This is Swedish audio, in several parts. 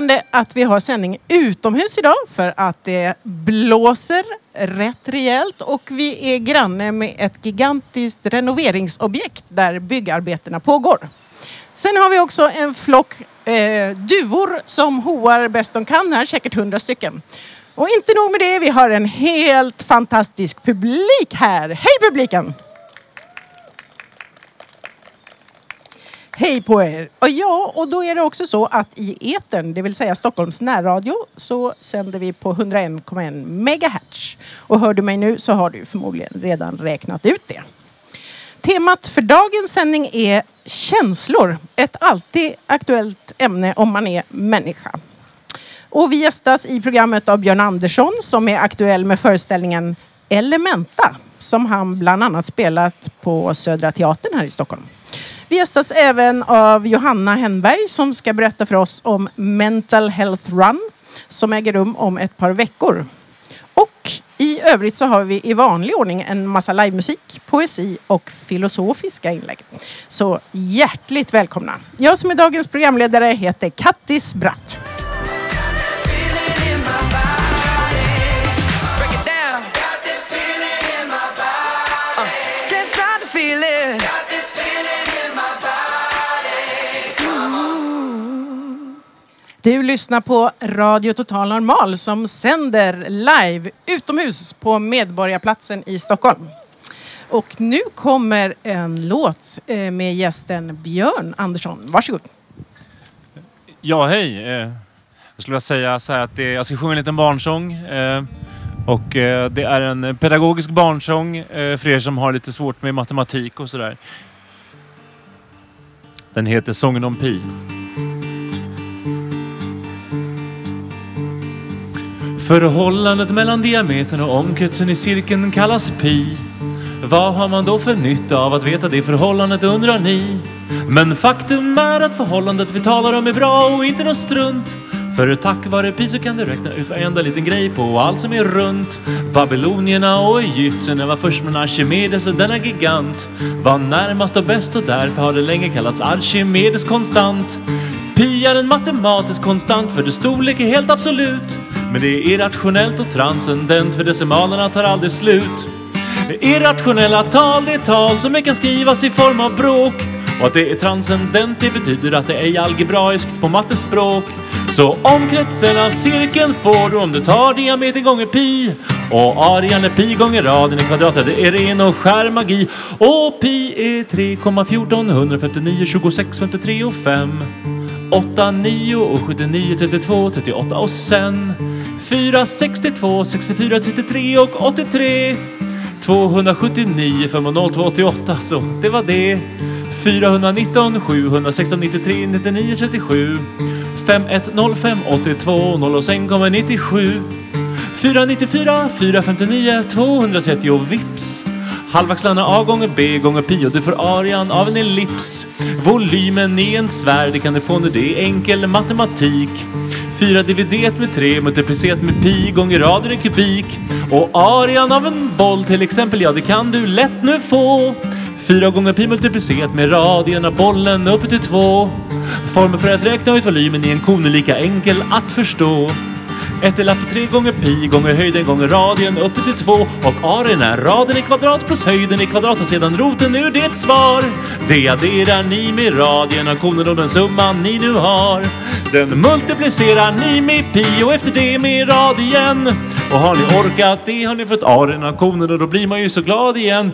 Spännande att vi har sändning utomhus idag för att det blåser rätt rejält och vi är granne med ett gigantiskt renoveringsobjekt där byggarbetena pågår. Sen har vi också en flock eh, duvor som hoar bäst de kan här, säkert hundra stycken. Och inte nog med det, vi har en helt fantastisk publik här. Hej publiken! Hej på er! Och ja, och då är det också så att i etern, det vill säga Stockholms närradio, så sänder vi på 101,1 megahertz. Och hör du mig nu så har du förmodligen redan räknat ut det. Temat för dagens sändning är känslor. Ett alltid aktuellt ämne om man är människa. Och vi gästas i programmet av Björn Andersson som är aktuell med föreställningen Elementa som han bland annat spelat på Södra Teatern här i Stockholm. Vi gästas även av Johanna Henberg som ska berätta för oss om Mental Health Run som äger rum om ett par veckor. Och i övrigt så har vi i vanlig ordning en massa livemusik, poesi och filosofiska inlägg. Så hjärtligt välkomna! Jag som är dagens programledare heter Kattis Bratt. Du lyssnar på Radio Total Normal som sänder live utomhus på Medborgarplatsen i Stockholm. Och nu kommer en låt eh, med gästen Björn Andersson. Varsågod. Ja, hej. Eh, jag skulle vilja säga så här att det, jag ska sjunga en liten barnsång. Eh, och det är en pedagogisk barnsång för er som har lite svårt med matematik och sådär. Den heter Sången om pi. Förhållandet mellan diametern och omkretsen i cirkeln kallas pi. Vad har man då för nytta av att veta det förhållandet undrar ni? Men faktum är att förhållandet vi talar om är bra och inte något strunt. För tack vare pi så kan du räkna ut varenda liten grej på allt som är runt. Babylonierna och egyptierna var först men Archimedes och denna gigant var närmast och bäst och därför har det länge kallats Archimedes konstant. Pi är en matematisk konstant för dess storlek är helt absolut. Men det är irrationellt och transcendent för decimalerna tar aldrig slut. Irrationella tal, det är tal som kan skrivas i form av bråk. Och att det är transcendent, det betyder att det ej är algebraiskt på mattespråk. Så omkretsen av cirkeln får du om du tar diametern gånger pi. Och arean är pi gånger raden i kvadratet, det är ren och skär magi. Och pi är 3,14, 159, 26, 53 och 5. 8, 9 och 79, 32, 38 och sen 4, 62, 64, 33 och 83. 279, 502, 88, så det var det. 419, 716, 93, 99, 37. 5105, 82, 0 sen kommer 97. 494, 459, 230 och vips. Halvaxlarna A gånger B gånger pi och du får arean av en ellips. Volymen i en sfär, det kan du få när det är enkel matematik. 4 dividerat med 3 multiplicerat med pi gånger raden i kubik. Och arean av en boll till exempel, ja det kan du lätt nu få. 4 gånger pi multiplicerat med radien av bollen upp till 2. Formen för att räkna ut volymen i en kon är lika enkel att förstå. Ett är lapp tre 3 gånger pi gånger höjden gånger radien uppe till 2 och aren är raden i kvadrat plus höjden i kvadrat och sedan roten ur det svar. Det adderar ni med radien av konen och den summan ni nu har. Den multiplicerar ni med pi och efter det med radien. Och har ni orkat det har ni fått aren av och då blir man ju så glad igen.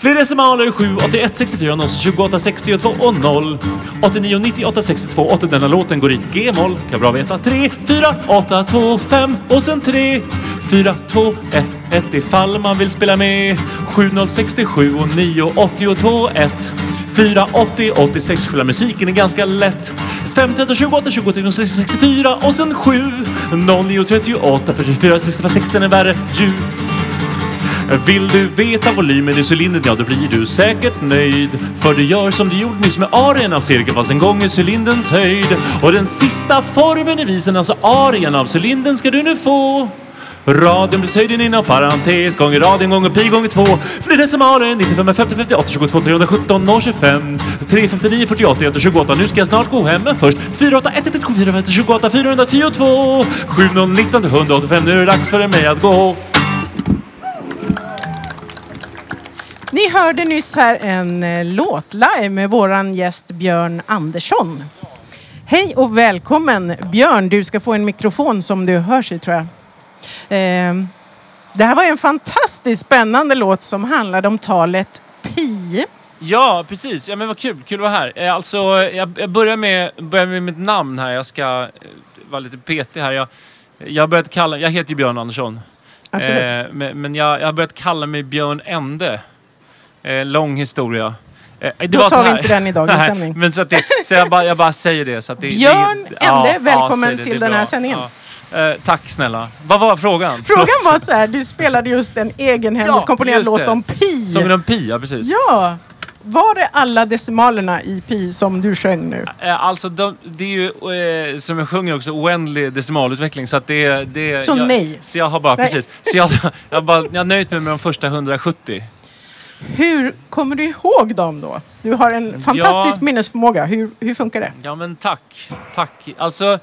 Fler decimaler 7, 81, 64, 0, 28, 62 och 0. 89, 98, 62, 80. Denna låten går i G-moll. Kan bra veta. 3, 4, 8, 2, 5 och sen 3. 4, 2, 1, 1 ifall man vill spela med. 7, 0, 67 och 9, 82, 1. 4, 80, 86. Själva musiken är ganska lätt. 5, 13 28 23 64 och sen 7 09 38 44 65, 16 är värre ju. Vill du veta volymen i cylindern, ja då blir du säkert nöjd. För du gör som du gjorde nyss med arien av cirkeln fast en gång i cylinderns höjd. Och den sista formen i visen, alltså arien av cylindern ska du nu få. Radion blir höjden inom parentes gånger radien gånger pi gånger 2. För det är decimaler 95 50 58 22 317 025 359 48 128. Nu ska jag snart gå hem men först 481 174 28 410 7019 185. Nu är det dags för mig att gå. Ni hörde nyss här en eh, låt live med våran gäst Björn Andersson. Hej och välkommen Björn, du ska få en mikrofon som du hörs i tror jag. Ehm, det här var ju en fantastiskt spännande låt som handlade om talet pi. Ja, precis. Ja, men vad kul. Kul att vara här. Eh, Alltså, jag, jag börjar, med, börjar med mitt namn här. Jag ska eh, vara lite petig här. Jag, jag börjat kalla... Jag heter ju Björn Andersson. Absolut. Eh, men men jag, jag har börjat kalla mig Björn Ende. Eh, lång historia. Eh, det Då var så tar vi inte den i dagens sändning. Men så att det, så jag, bara, jag bara säger det. Så att det Björn det, Ende, välkommen säg det, till det den här bra. sändningen. Ja. Eh, tack snälla. Vad var frågan? Frågan Förlåt. var så här, du spelade just en egenhändigt Ja, komponerad låt det. om pi. Som en pi, ja precis. Ja, var det alla decimalerna i pi som du sjöng nu? Eh, Alltså de, det är ju, eh, som jag sjunger också, oändlig decimalutveckling. Så att det, det Så jag, nej. Så jag har bara, Nej. precis. Så jag, jag, bara, jag har nöjt mig med de första 170. Hur kommer du ihåg dem då? Du har en fantastisk minnesförmåga. Hur, hur funkar det? Ja men tack, tack. Alltså,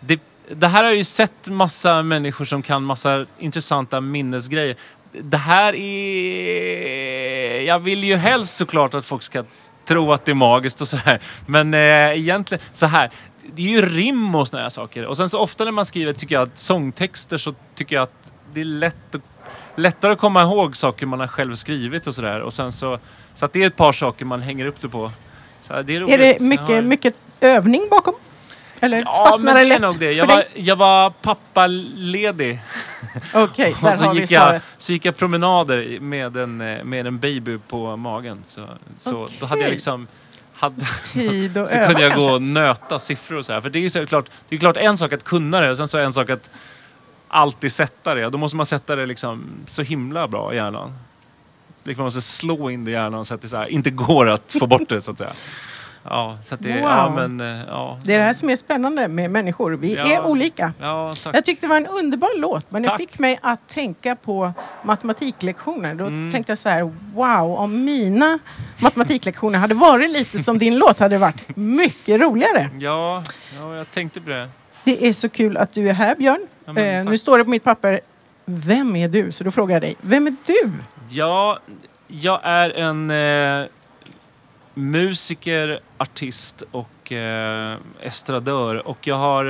det, det här har jag ju sett massa människor som kan massa intressanta minnesgrejer. Det här är... Jag vill ju helst såklart att folk ska tro att det är magiskt och sådär. Men eh, egentligen, så här. Det är ju rim och såna här saker. Och sen så ofta när man skriver, tycker jag, att sångtexter så tycker jag att det är lätt att, lättare att komma ihåg saker man har själv skrivit och sådär. Och sen så, så att det är ett par saker man hänger upp det på. Så det är, roligt. Är det mycket, mycket övning bakom? Eller Ja, fastnar men det lätt nog det. för Jag var, dig? jag var pappaledig. Okej, där Och så har vi gick, jag, svaret. så gick jag promenader med en, eh, med en baby på magen. Så, så då hade jag liksom... Hade, Tid och så öva kunde jag kanske. gå och nöta siffror och så här. För det är ju så klart, det är klart en sak att kunna det och sen så är en sak att alltid sätta det. Då måste man sätta det liksom så himla bra i hjärnan. Liksom man måste slå in det i hjärnan så att det så här, inte går att få bort det så att säga. Ja, så det, ja Wow. men eh, ja. Det är det här som är spännande med människor. Vi Ja. är olika. Ja, tack. Jag tyckte det var en underbar låt, men det Tack. fick mig att tänka på matematiklektioner. Då Mm. tänkte jag så här, wow, om mina matematiklektioner hade varit lite som din låt hade det varit mycket roligare. Ja, ja, jag tänkte på det. Det är så kul att du är här, Björn. Ja, men eh, nu står det på mitt papper, vem är du? Så då frågar jag dig, vem är du? Ja, jag är en eh, musiker, artist och eh, estradör. Och jag har,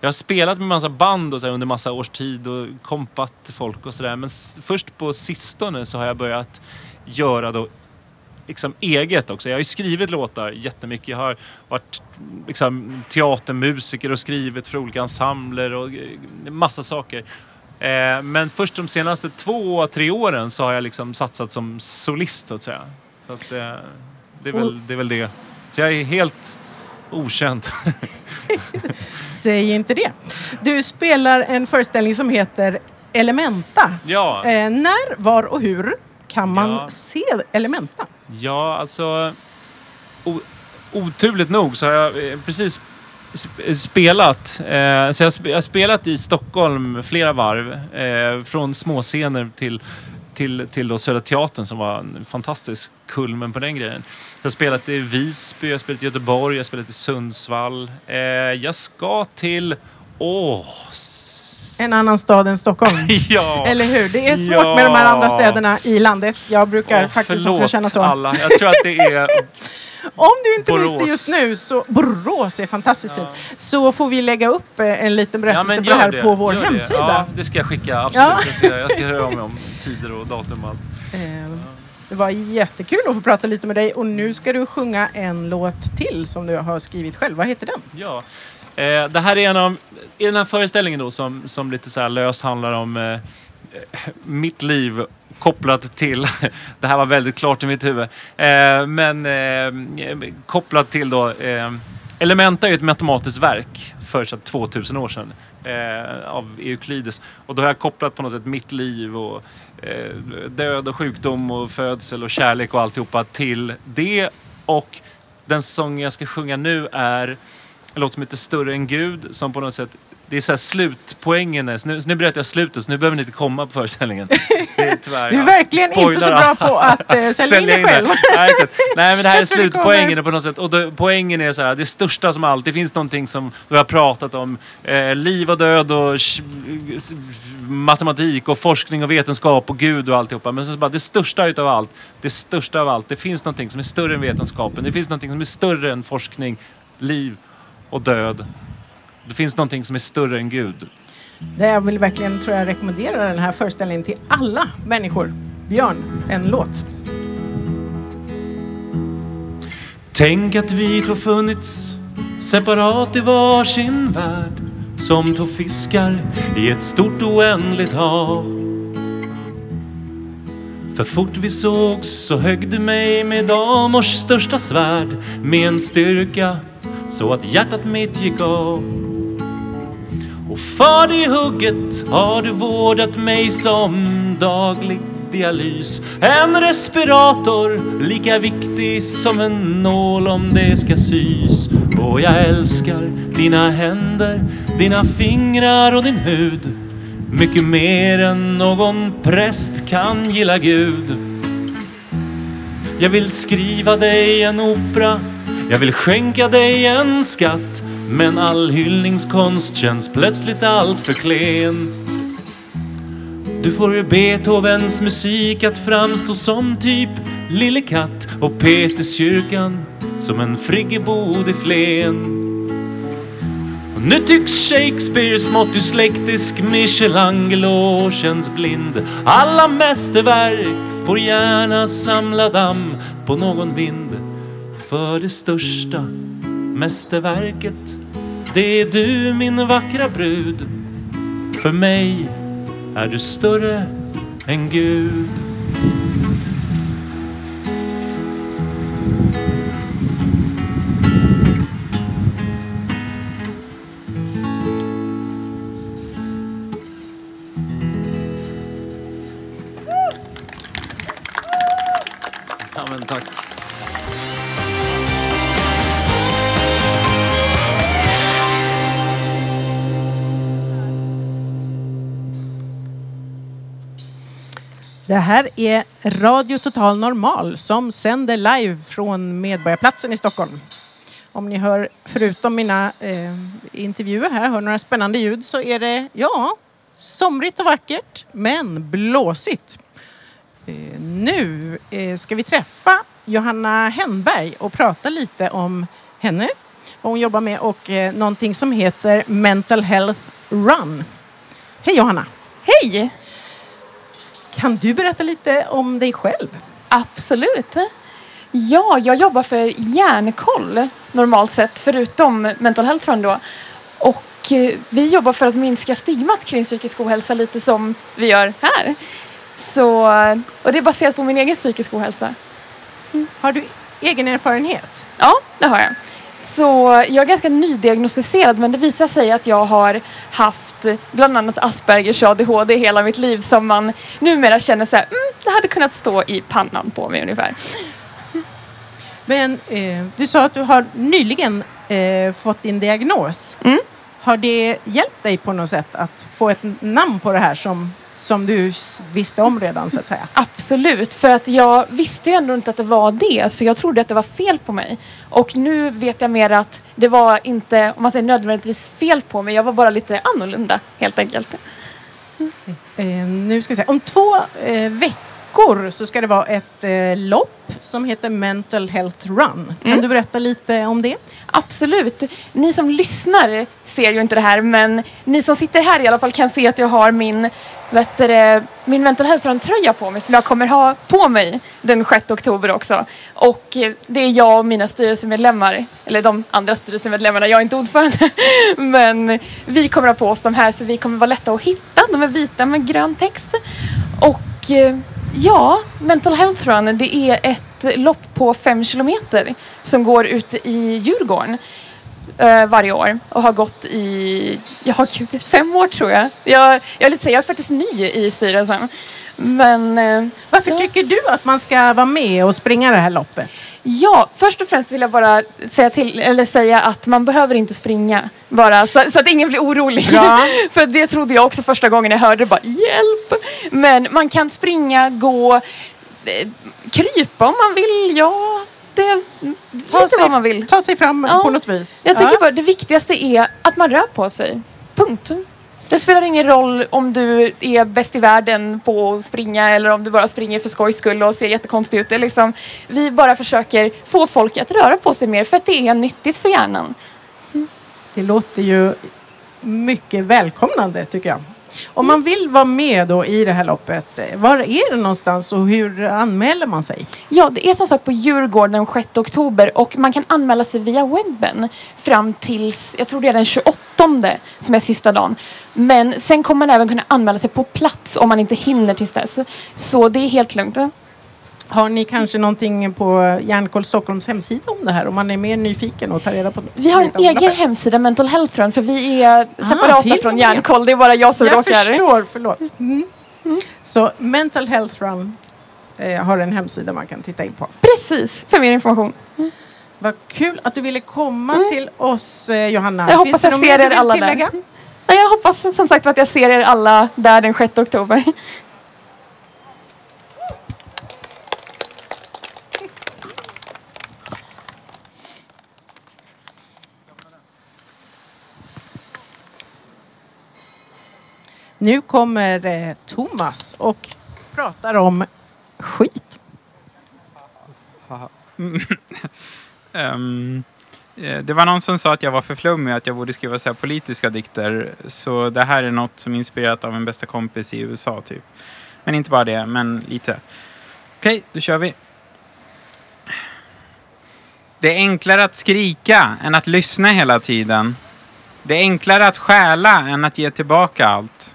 jag har spelat med massa band och så här, under massa års tid och kompat folk och sådär. Men s- först på sistone så har jag börjat göra då liksom eget också. Jag har ju skrivit låtar jättemycket. Jag har varit liksom, teatermusiker och skrivit för olika ensembler och eh, massa saker. Eh, men först de senaste två, tre åren så har jag liksom satsat som solist så att säga. Så att, eh, det, är väl, det är väl det. Så jag är helt okänd. Säg inte det. Du spelar en föreställning som heter Elementa. ja. Eh, när, var och hur kan man Ja. se Elementa? Ja, alltså... O, oturligt nog så har jag eh, precis sp- spelat. Eh, så jag har spelat i Stockholm flera varv. Eh, från småscener till, till, till då Södra Teatern som var en fantastisk kulmen på den grejen. Jag har spelat i Visby, jag har spelat i Göteborg, jag har spelat i Sundsvall. Eh, jag ska till... Åh! En annan stad än Stockholm. ja! Eller hur? Det är svårt Ja. med de här andra städerna i landet. Jag brukar Åh, faktiskt förlåt också känna så. alla. Jag tror att det är... Om du inte Borås. visste just nu så Borås är fantastiskt fint. Så får vi lägga upp eh, en liten berättelse på det här på vår gör det. hemsida. Ja, det ska jag skicka. Absolut. Ja. Jag, ska, höra av mig om tider och datum och allt. Eh, Det var jättekul att få prata lite med dig och nu ska du sjunga en låt till som du har skrivit själv. Vad heter den? Ja. Eh, det här är en av... I den här föreställningen då som, som lite så löst handlar om eh, Eh, mitt liv kopplat till... det här var väldigt klart i mitt huvud. Eh, men eh, kopplat till då... Eh, Elementa är ju ett matematiskt verk för så 2000 år sedan eh, av Euklides. Och då har jag kopplat på något sätt mitt liv och eh, död och sjukdom och födsel och kärlek och alltihopa till det. Och den sång jag ska sjunga nu är en låt som heter Större än Gud som på något sätt det är så här slutpoängen. är- Så nu, så nu berättar jag slutet så nu behöver ni inte komma på föreställningen. Det är tyvärr, Du är verkligen inte så bra på att eh, sälja in dig själv. Nej, men det här är slutpoängen på något sätt. Och då, poängen är så här, det största som allt. Det finns någonting som vi har pratat om. Eh, liv och död och matematik och forskning och vetenskap och Gud och alltihopa. Men så bara, det största utav allt, det största av allt. Det finns någonting som är större än vetenskapen. Det finns någonting som är större än forskning, liv och död. Det finns någonting som är större än Gud. Det jag vill verkligen tror jag rekommendera den här föreställningen till alla människor. Björn, en låt. Tänk att vi två funnits separat i varsin värld som två fiskar i ett stort oändligt hav. För fort vi sågs så högg du mig med damors största svärd med en styrka så att hjärtat mitt gick av. Och för det hugget har du vårdat mig som daglig dialys. En respirator lika viktig som en nål om det ska sys. Och jag älskar dina händer, dina fingrar och din hud. Mycket mer än någon präst kan gilla Gud. Jag vill skriva dig en opera Jag vill skänka dig en skatt men all hyllningskonst känns plötsligt allt för klen. Du får Beethovens musik att framstå som typ Lille katt och Peterskyrkan som en friggebod i Flen. Och nu tycks Shakespeare smått dyslektisk Michelangelo känns blind. Alla mästerverk får gärna samla damm på någon vind För det största mästerverket. Det är du min vackra brud. För mig är du större än Gud. Ja men tack. Det här är Radio Total Normal som sänder live från Medborgarplatsen i Stockholm. Om ni hör, förutom mina eh, intervjuer här, hör några spännande ljud så är det, ja, somrigt och vackert, men blåsigt. Eh, nu eh, ska vi träffa Johanna Henberg och prata lite om henne, vad hon jobbar med och eh, någonting som heter Mental Health Run. Hej Johanna! Hej! Kan du berätta lite om dig själv? Absolut. Ja, jag jobbar för Hjärnkoll normalt sett, förutom Mental Health Run då. Och eh, vi jobbar för att minska stigmat kring psykisk ohälsa lite som vi gör här. Så, och det är baserat på min egen psykisk ohälsa. Har du egen erfarenhet? Ja, det har jag. Så jag är ganska nydiagnostiserad men det visar sig att jag har haft bland annat Aspergers ADHD hela mitt liv som man numera känner så här, mm, det hade kunnat stå i pannan på mig ungefär. Men eh, du sa att du har nyligen eh, fått din diagnos. Mm. Har det hjälpt dig på något sätt att få ett namn på det här som, som du visste om redan så att säga? Absolut, för att jag visste ju ändå inte att det var det så jag trodde att det var fel på mig. Och nu vet jag mer att det var inte, om man säger nödvändigtvis fel på mig, jag var bara lite annorlunda helt enkelt. Eh, nu ska vi se. Om två eh, veckor så ska det vara ett eh, lopp som heter Mental Health Run. Kan Mm. du berätta lite om det? Absolut. Ni som lyssnar ser ju inte det här men ni som sitter här i alla fall kan se att jag har min, vet du, min mental health-tröja på mig som jag kommer ha på mig den 6 oktober också. Och eh, det är jag och mina styrelsemedlemmar, eller de andra styrelsemedlemmarna, jag är inte ordförande, men vi kommer ha på oss de här så vi kommer vara lätta att hitta. De är vita med grön text. Och eh, ja, Mental Health Run det är ett lopp på fem kilometer som går ute i Djurgården eh, varje år och har gått i, jag har gud, i fem år tror jag. Jag, jag, är lite, jag är faktiskt ny i styrelsen. Men eh, Varför Ja. tycker du att man ska vara med och springa det här loppet? Ja, först och främst vill jag bara säga, till, eller säga att man behöver inte springa. Bara, så, så att ingen blir orolig. Bra. För det trodde jag också första gången jag hörde det. Bara, Hjälp! Men man kan springa, gå, eh, krypa om man vill. Ja, det lite vad man vill. ta sig fram Ja. på något vis. Jag tycker Ja. bara det viktigaste är att man rör på sig. Punkt. Det spelar ingen roll om du är bäst i världen på att springa eller om du bara springer för skojs skull och ser jättekonstig ut. Det liksom, vi bara försöker få folk att röra på sig mer för att det är nyttigt för hjärnan. Det låter ju mycket välkomnande tycker jag. Om man vill vara med då i det här loppet, var är det någonstans och hur anmäler man sig? Ja, det är som sagt på Djurgården den 6 oktober och man kan anmäla sig via webben fram tills, jag tror det är den 28 som är sista dagen. Men sen kommer man även kunna anmäla sig på plats om man inte hinner tills dess. Så det är helt lugnt. Har ni kanske någonting på Järnkoll Stockholms hemsida om det här? Om man är mer nyfiken och tar reda på Vi har en egen loppet? hemsida, Mental Health Run, för vi är separata till från. Hjärnkoll. Det är bara jag som Jag råkar... förstår, förlåt. Mm. Så Mental Health Run eh, har en hemsida man kan titta in på. Precis, för mer information. Vad kul att du ville komma till oss eh, Johanna. Mm. Jag hoppas jag ser er alla tillägga? där. Nej, Jag hoppas som sagt att jag ser er alla där den 6 oktober. Nu kommer eh, Thomas och pratar om skit. um, det var någon som sa att jag var för flummig, att jag borde skriva så här politiska dikter. Så det här är något som är inspirerat av en bästa kompis i USA, typ. Men inte bara det, men lite. Okej, då kör vi. Det är enklare att skrika än att lyssna hela tiden. Det är enklare att stjäla än att ge tillbaka allt.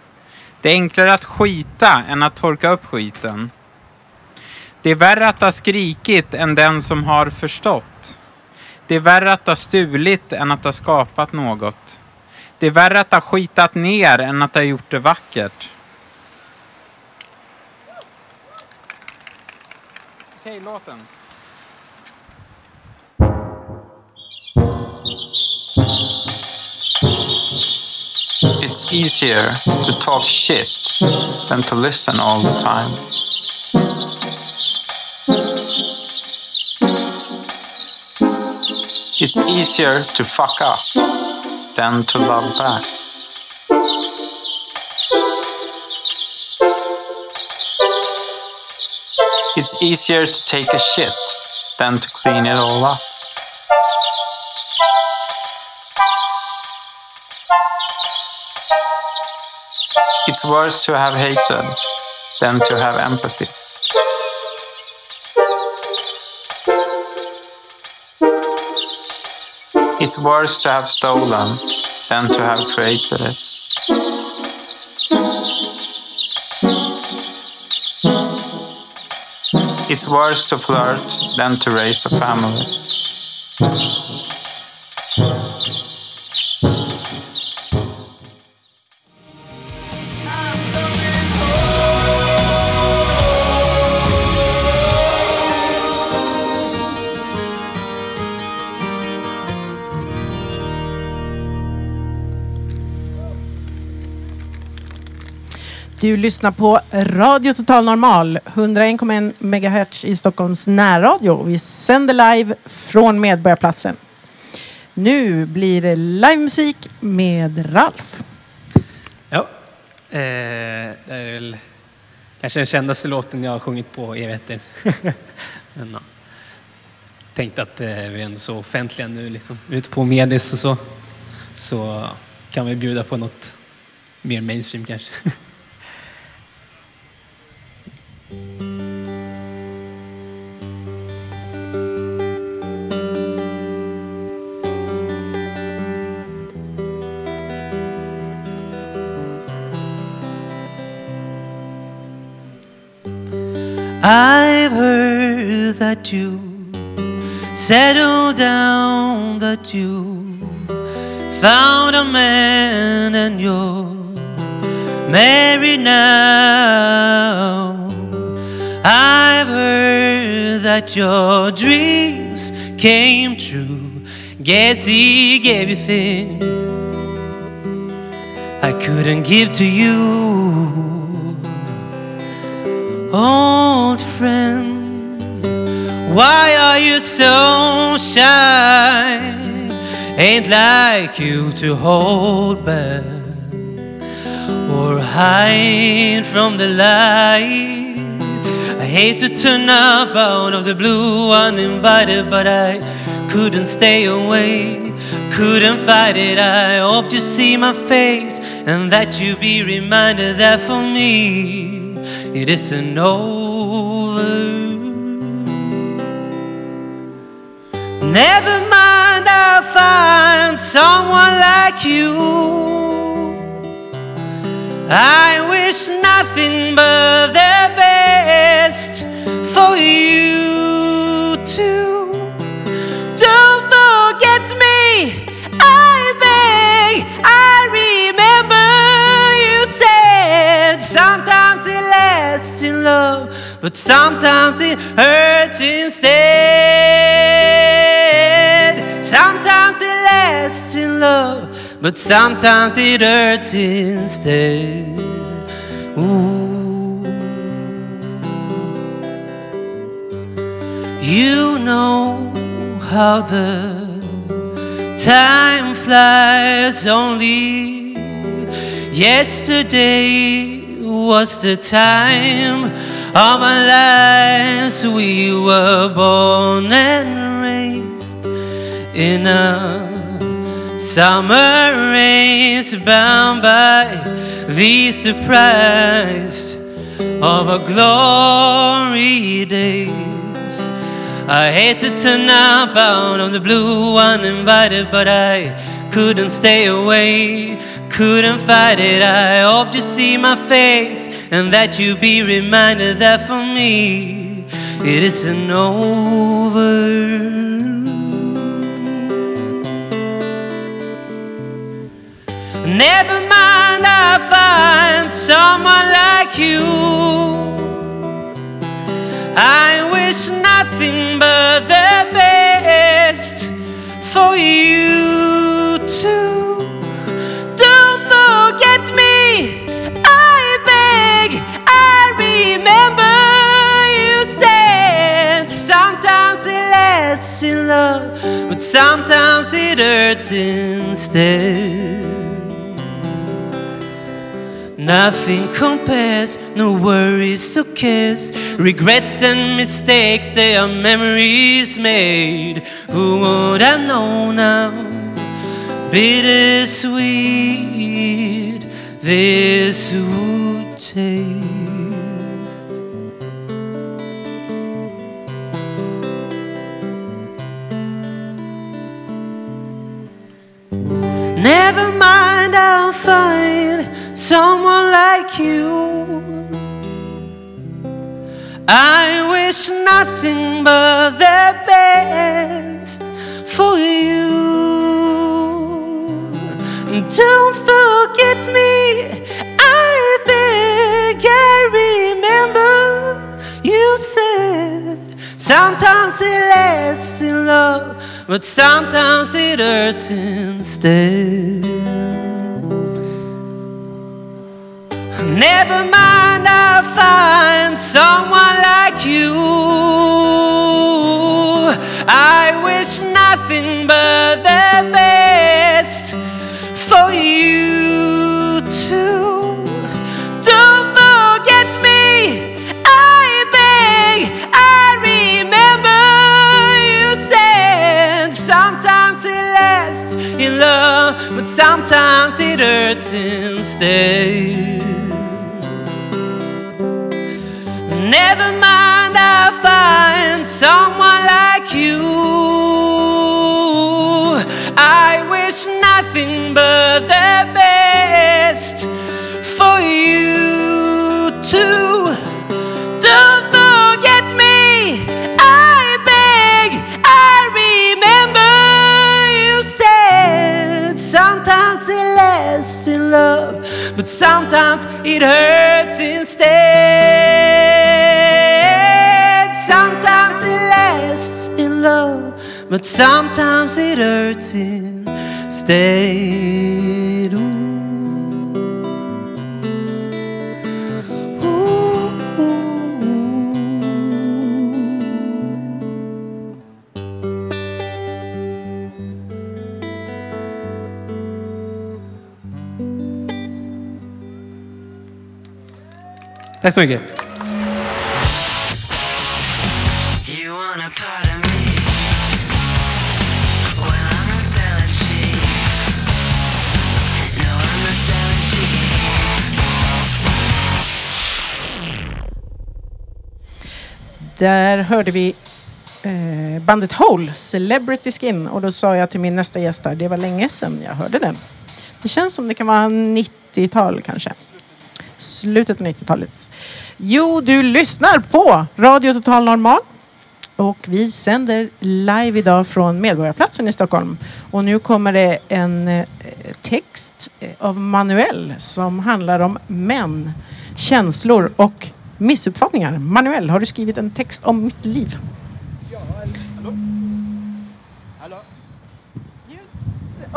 Det är enklare att skita än att torka upp skiten. Det är värre att ha skrikit än den som har förstått. Det är värre att ha stulit än att ha skapat något. Det är värre att ha skitat ner än att ha gjort det vackert. Okej, låten. It's easier to talk shit than to listen all the time. It's easier to fuck up than to love back. It's easier to take a shit than to clean it all up. It's worse to have hatred than to have empathy. It's worse to have stolen than to have created it. It's worse to flirt than to raise a family. Du lyssnar på Radio Total Normal, 101,1 MHz i Stockholms närradio. Vi sänder live från Medborgarplatsen. Nu blir det livemusik med Ralf. Ja, eh, det är väl kanske den kändaste låten jag har sjungit på evigheter. Men, ja. Tänkte att eh, vi är ändå så offentliga nu, liksom, ute på medis och så. Så kan vi bjuda på något mer mainstream kanske. I've heard that you settled down, that you found a man and you're married now. I've heard that your dreams came true. Guess he gave you things I couldn't give to you. Old friend, why are you so shy? Ain't like you to hold back or hide from the light. I hate to turn up out of the blue uninvited, but I couldn't stay away, couldn't fight it. I hope you see my face and that you be reminded that for me it isn't over. Never mind, I'll find someone like you. I wish nothing but love, but sometimes it hurts instead. Sometimes it lasts in love, but sometimes it hurts instead. Ooh. You know how the time flies only yesterday was the time of our lives we were born and raised in a summer race bound by the surprise of our glory days. I hate to turn up out of the blue uninvited, but I couldn't stay away, couldn't fight it. I hope you see my face and that you be reminded that for me it isn't over. Never mind, I'll find someone like you. I wish nothing but the best for you too. Forget me, I beg. I remember you said sometimes it lasts in love, but sometimes it hurts instead. Nothing compares, no worries or cares. Regrets and mistakes, they are memories made. Who would have known now? Bittersweet, this would taste. Never mind, I'll find someone like you. I wish nothing but the best for you. Don't forget me, I beg. I remember you said sometimes it lasts in love, but sometimes it hurts instead. Never mind, I'll find someone like you. I wish nothing but love, but sometimes it hurts instead. Never mind, I'll find someone like you. I wish nothing but the best for you too. Sometimes it lasts in love, but sometimes it hurts instead. Sometimes it lasts in love, but sometimes it hurts instead. Ooh. Not selling sheep. Där hörde vi eh, bandet Hole, Celebrity Skin. Och då sa jag till min nästa gäst där, det var länge sedan jag hörde den. Det känns som det kan vara 90-tal kanske. Slutet på 90-talet. Jo, du lyssnar på Radio Total Normal. Och vi sänder live idag från Medborgarplatsen i Stockholm. Och nu kommer det en eh, text eh, av Manuel som handlar om män, känslor och missuppfattningar. Manuel, har du skrivit en text om mitt liv?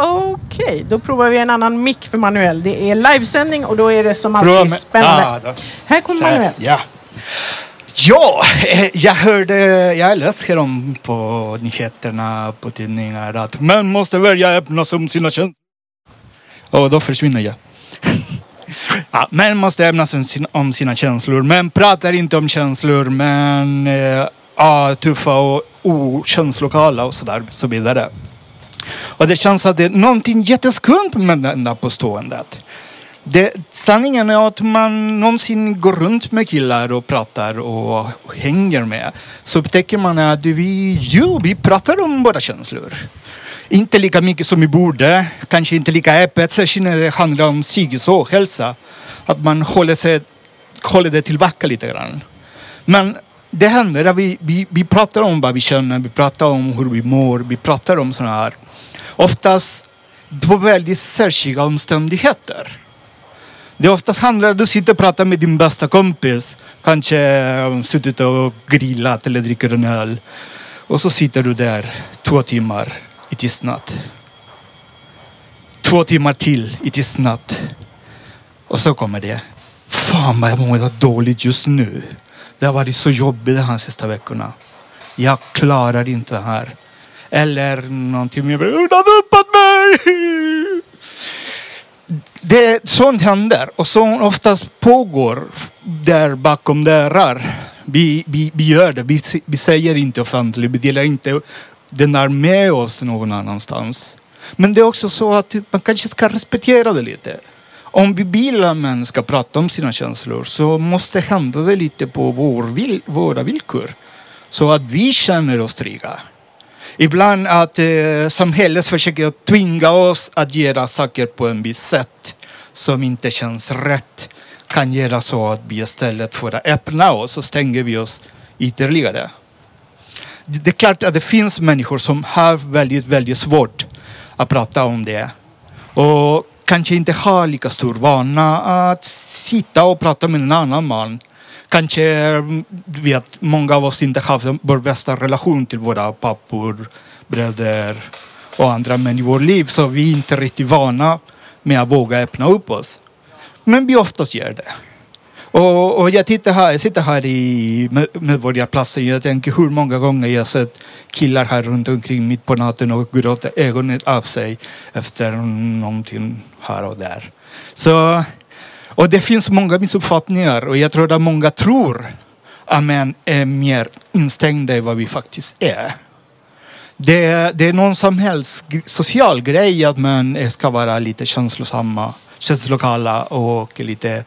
Okej, då provar vi en annan mick för Manuel. Det är livesändning och då är det som Prova alltid med- spännande. Ah. Här kommer här, Manuel. Ja. Ja, eh, jag hörde, jag har läst härom på nyheterna, på tidningar att män måste välja öppna som sina känslor. Och då försvinner jag. Ja, män måste öppna sig sin- om sina känslor. Män pratar inte om känslor, men eh, ja, tuffa och okänslokala och sådär, så vidare. Och det känns att det är någonting jätteskumt med det där påståendet. Det, sanningen är att man någonsin går runt med killar och pratar och, och hänger med. Så upptäcker man att vi, jo, vi pratar om våra känslor. Inte lika mycket som vi borde, kanske inte lika öppet, särskilt när det handlar om psykisk ohälsa. Att man håller, sig, håller det tillbaka lite grann. Men det händer att vi, vi, vi pratar om vad vi känner, vi pratar om hur vi mår, vi pratar om sådana här, oftast på väldigt särskilda omständigheter. Det oftast handlar om att du sitter och pratar med din bästa kompis. Kanske eh, suttit och grillat eller dricker en öl. Och så sitter du där två timmar i tystnad. Två timmar till i tystnad. Och så kommer det. Fan vad jag mår dåligt just nu. Det har varit så jobbigt de här sista veckorna. Jag klarar inte det här. Eller någonting mer. Hon har dumpat mig! Det, sånt händer och sånt oftast pågår där bakom dörrar. Vi, vi, vi gör det. Vi, vi säger inte offentligt. Vi delar inte den där med oss någon annanstans. Men det är också så att typ man kanske ska respektera det lite. Om vi vill att män ska prata om sina känslor så måste hända det lite på vår vil, våra villkor. Så att vi känner oss trygga. Ibland att eh, samhället försöker tvinga oss att göra saker på en viss sätt som inte känns rätt kan göra så att vi istället för att öppna oss så stänger vi oss ytterligare. Det det är klart att det finns människor som har väldigt, väldigt svårt att prata om det och kanske inte har lika stor vana att sitta och prata med en annan man. Kanske du vet, många av oss inte har vår bästa relation till våra pappor, bröder och andra män i vårt liv. Så vi är inte riktigt vana med att våga öppna upp oss. Men vi oftast gör det. Och, och jag, tittar här, jag sitter här i Medborgarplatsen och jag tänker hur många gånger jag sett killar här runt omkring mitt på natten och gråter ögonen av sig efter någonting här och där. Så, och det finns många missuppfattningar och jag tror att många tror att män är mer instängda än vad vi faktiskt är. Det, det är någon samhälls social grej att man ska vara lite känslosamma, känslokala och lite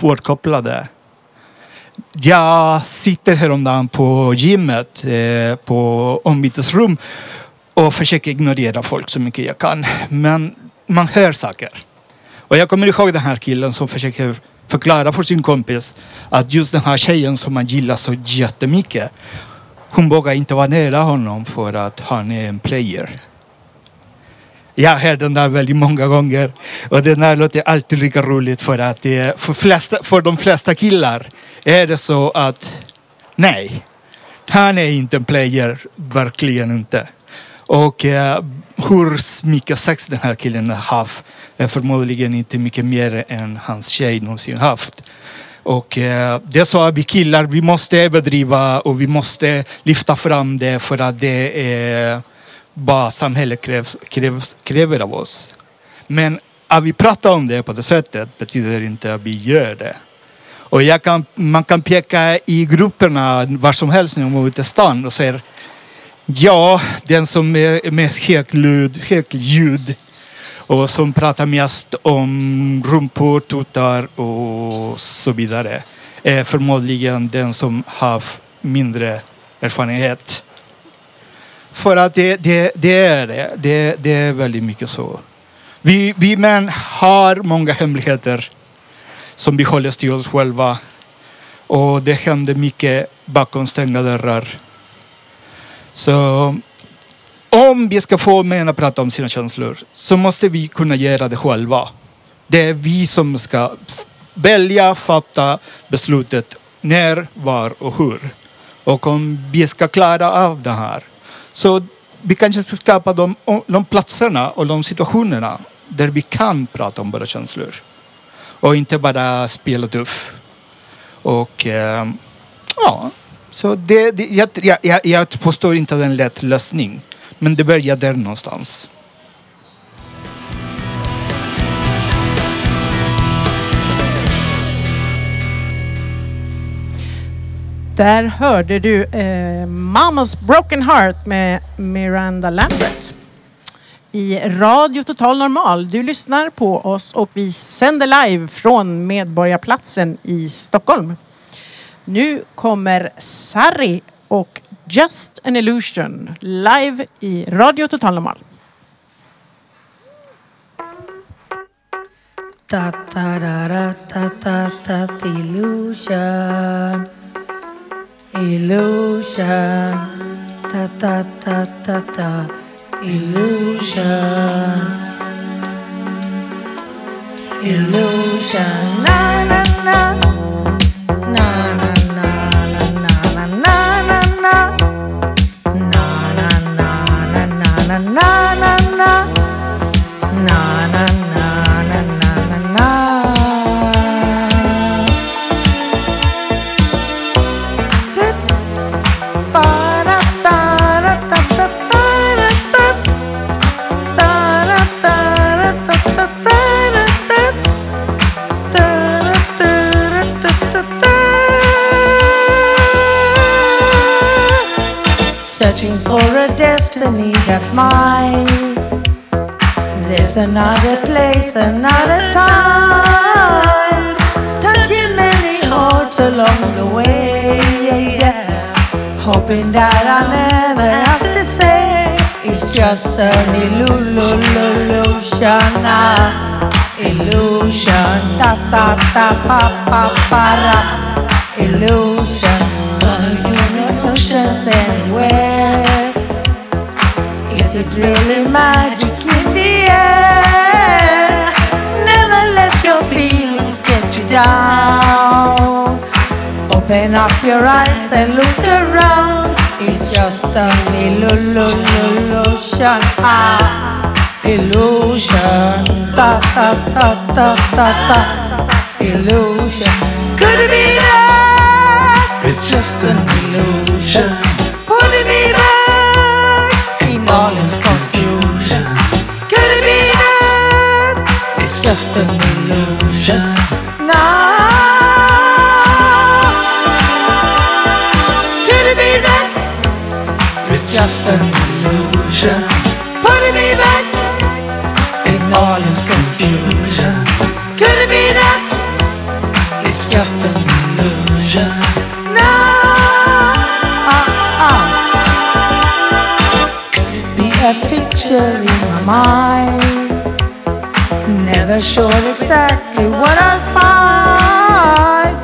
påkopplade. Jag sitter häromdagen på gymmet, eh, på ombytesrum och försöker ignorera folk så mycket jag kan. Men man hör saker. Och jag kommer ihåg den här killen som försöker förklara för sin kompis att just den här tjejen som man gillar så jättemycket hon vågar inte vara nära honom för att han är en player. Jag hör den där väldigt många gånger. Och den där låter alltid lika roligt för att det för, flesta, för de flesta killar är det så att nej, han är inte en player, verkligen inte. Och eh, hur mycket sex den här killen har haft är förmodligen inte mycket mer än hans tjej någonsin haft. Och eh, det sa vi killar, vi måste överdriva och vi måste lyfta fram det för att det är vad samhället krävs, krävs, kräver av oss. Men att vi pratar om det på det sättet betyder inte att vi gör det. Och jag kan, man kan peka i grupperna var som helst när man är ute i stan och säger Ja, den som är med högljudd ljud, ljud och som pratar mest om rumpor, tuttar och så vidare är förmodligen den som har mindre erfarenhet. För att det, det, det är det. det. Det är väldigt mycket så. Vi, vi män har många hemligheter som vi håller till oss själva. Och det händer mycket bakom stängda dörrar. Så om vi ska få män att prata om sina känslor så måste vi kunna göra det själva. Det är vi som ska välja, fatta beslutet när, var och hur. Och om vi ska klara av det här så vi kanske ska skapa de, de platserna och de situationerna där vi kan prata om våra känslor. Och inte bara spela tuff. Och eh, ja, så det, det, jag, jag, jag påstår inte att det är en lätt lösning. Men det börjar där någonstans. Där hörde du eh, Mamas Broken Heart med Miranda Lambert. I Radio Total Normal. Du lyssnar på oss och vi sänder live från Medborgarplatsen i Stockholm. Nu kommer Sarri och Just an illusion live i Radio Total Normal. Ta ta da da ta ta ta. Illusion. Illusion. Ta ta ta ta ta illusion illusion na na na na na. Searching that's mine. There's another place, another time. Touching many hearts along the way. Yeah. Hoping that I'll never have to say it's just an illusion. Illusion. Ta ta ta pa pa pa ra. Illusion. Emotions anywhere. Is it really magic in the air? Never let your feelings get you down. Open up your eyes and look around. It's just an illusion. Ah, illusion. Ta ta ta ta ta ta. Illusion. Could it be that? It's just an illusion. Just an illusion. Now, could it be that? It's just an illusion. Putting me back in all its confusion. Could it be that? It's just an illusion. Be a picture in my mind. Never sure exactly what I'll find.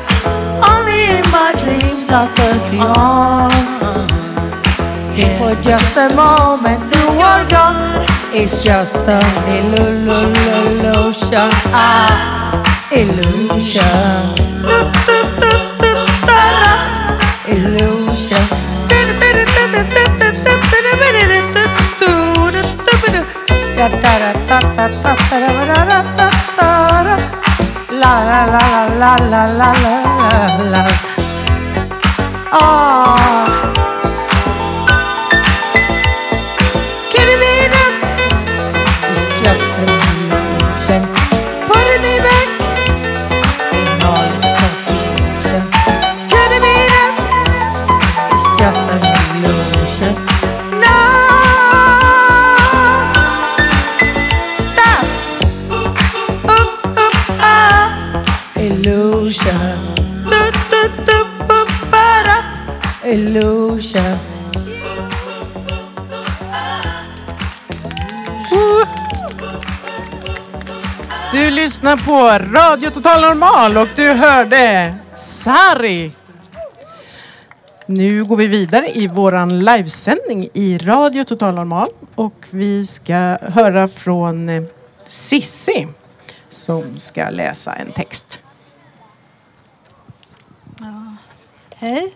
Only in my dreams I'll turn beyond. If for just a moment you are gone, It's just an illusion. Ah, illusion. Illusion. La la la la la la la la. Ah. Lyssnar på Radio Total Normal och du hörde Sari. Nu går vi vidare i våran livesändning i Radio Total Normal och vi ska höra från eh, Sissi som ska läsa en text. Hej.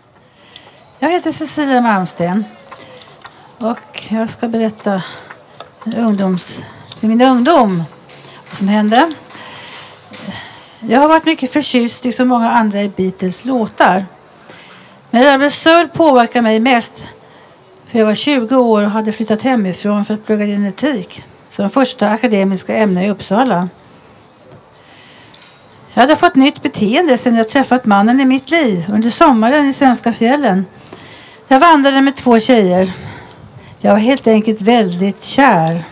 Jag heter Cecilia Malmsten och jag ska berätta ungdoms, till min ungdom vad som hände. Jag har varit mycket förtjust, liksom många andra, i Beatles låtar. Men Rebel Soul påverkar mig mest. För jag var 20 år och hade flyttat hemifrån för att plugga genetik som första akademiska ämne i Uppsala. Jag hade fått nytt beteende sedan jag träffat mannen i mitt liv under sommaren i svenska fjällen. Jag vandrade med två tjejer. Jag var helt enkelt väldigt kär.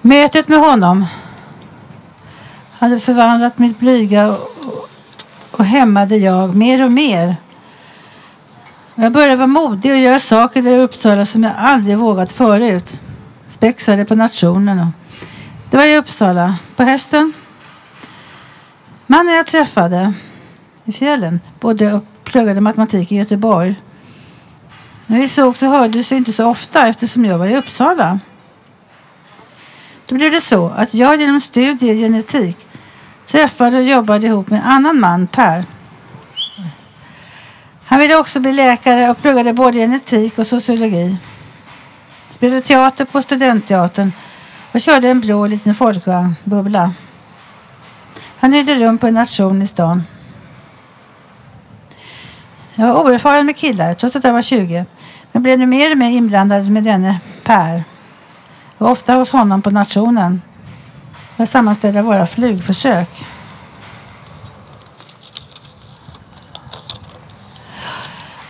Mötet med honom hade förvandlat mitt blyga och- och hämmade jag mer och mer. Jag började vara modig och göra saker där i Uppsala som jag aldrig vågat förut. Spexade på nationen. Och det var i Uppsala på hösten. Mannen jag träffade i fjällen bodde och pluggade matematik i Göteborg. När vi såg så hördes vi inte så ofta eftersom jag var i Uppsala. Då blev det så att jag genom studier i genetik träffade och jobbade ihop med en annan man, Per. Han ville också bli läkare och pluggade både genetik och sociologi. Spelade teater på Studentteatern och körde en blå liten folkvagn, Bubbla. Han hyrde rum på en nation i stan. Jag var oerfaren med killar trots att jag var 20. Men blev nu mer och mer inblandad med denne Per. Jag var ofta hos honom på nationen. Jag sammanställer våra flugförsök.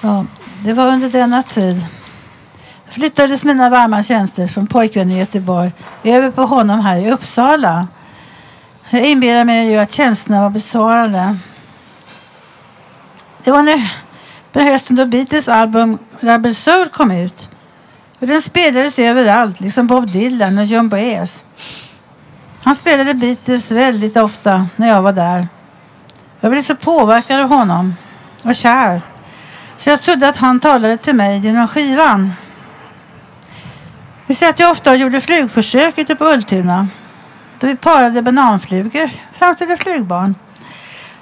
Ja, det var under denna tid flyttades mina varma tjänster från pojkvän i Göteborg över på honom här i Uppsala. Jag inbillar mig ju att tjänsterna var besvarade. Det var nu på hösten då Beatles album Rubber Soul kom ut. Och den spelades överallt, liksom Bob Dylan och John Baez. Han spelade Beatles väldigt ofta när jag var där. Jag blev så påverkad av honom och kär. Så jag trodde att han talade till mig genom skivan. Vi satt jag ofta och gjorde flygförsök ute på Ultuna. Då vi parade bananflugor, fram till ett flygbarn.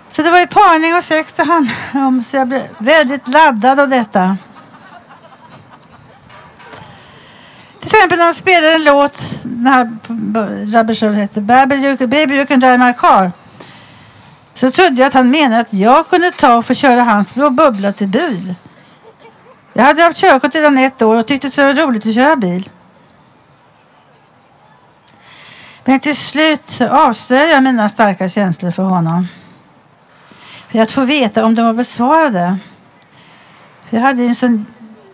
Så det var ju parning och sex det handlade om. Så jag blev väldigt laddad av detta. Till exempel när han spelade en låt, den här Rubber hette Baby you, Baby you can drive my car. Så trodde jag att han menade att jag kunde ta och få köra hans blå bubbla till bil. Jag hade haft körkort redan ett år och tyckte det var roligt att köra bil. Men till slut avslöjade jag mina starka känslor för honom. För att få veta om de var besvarade. För jag hade en sån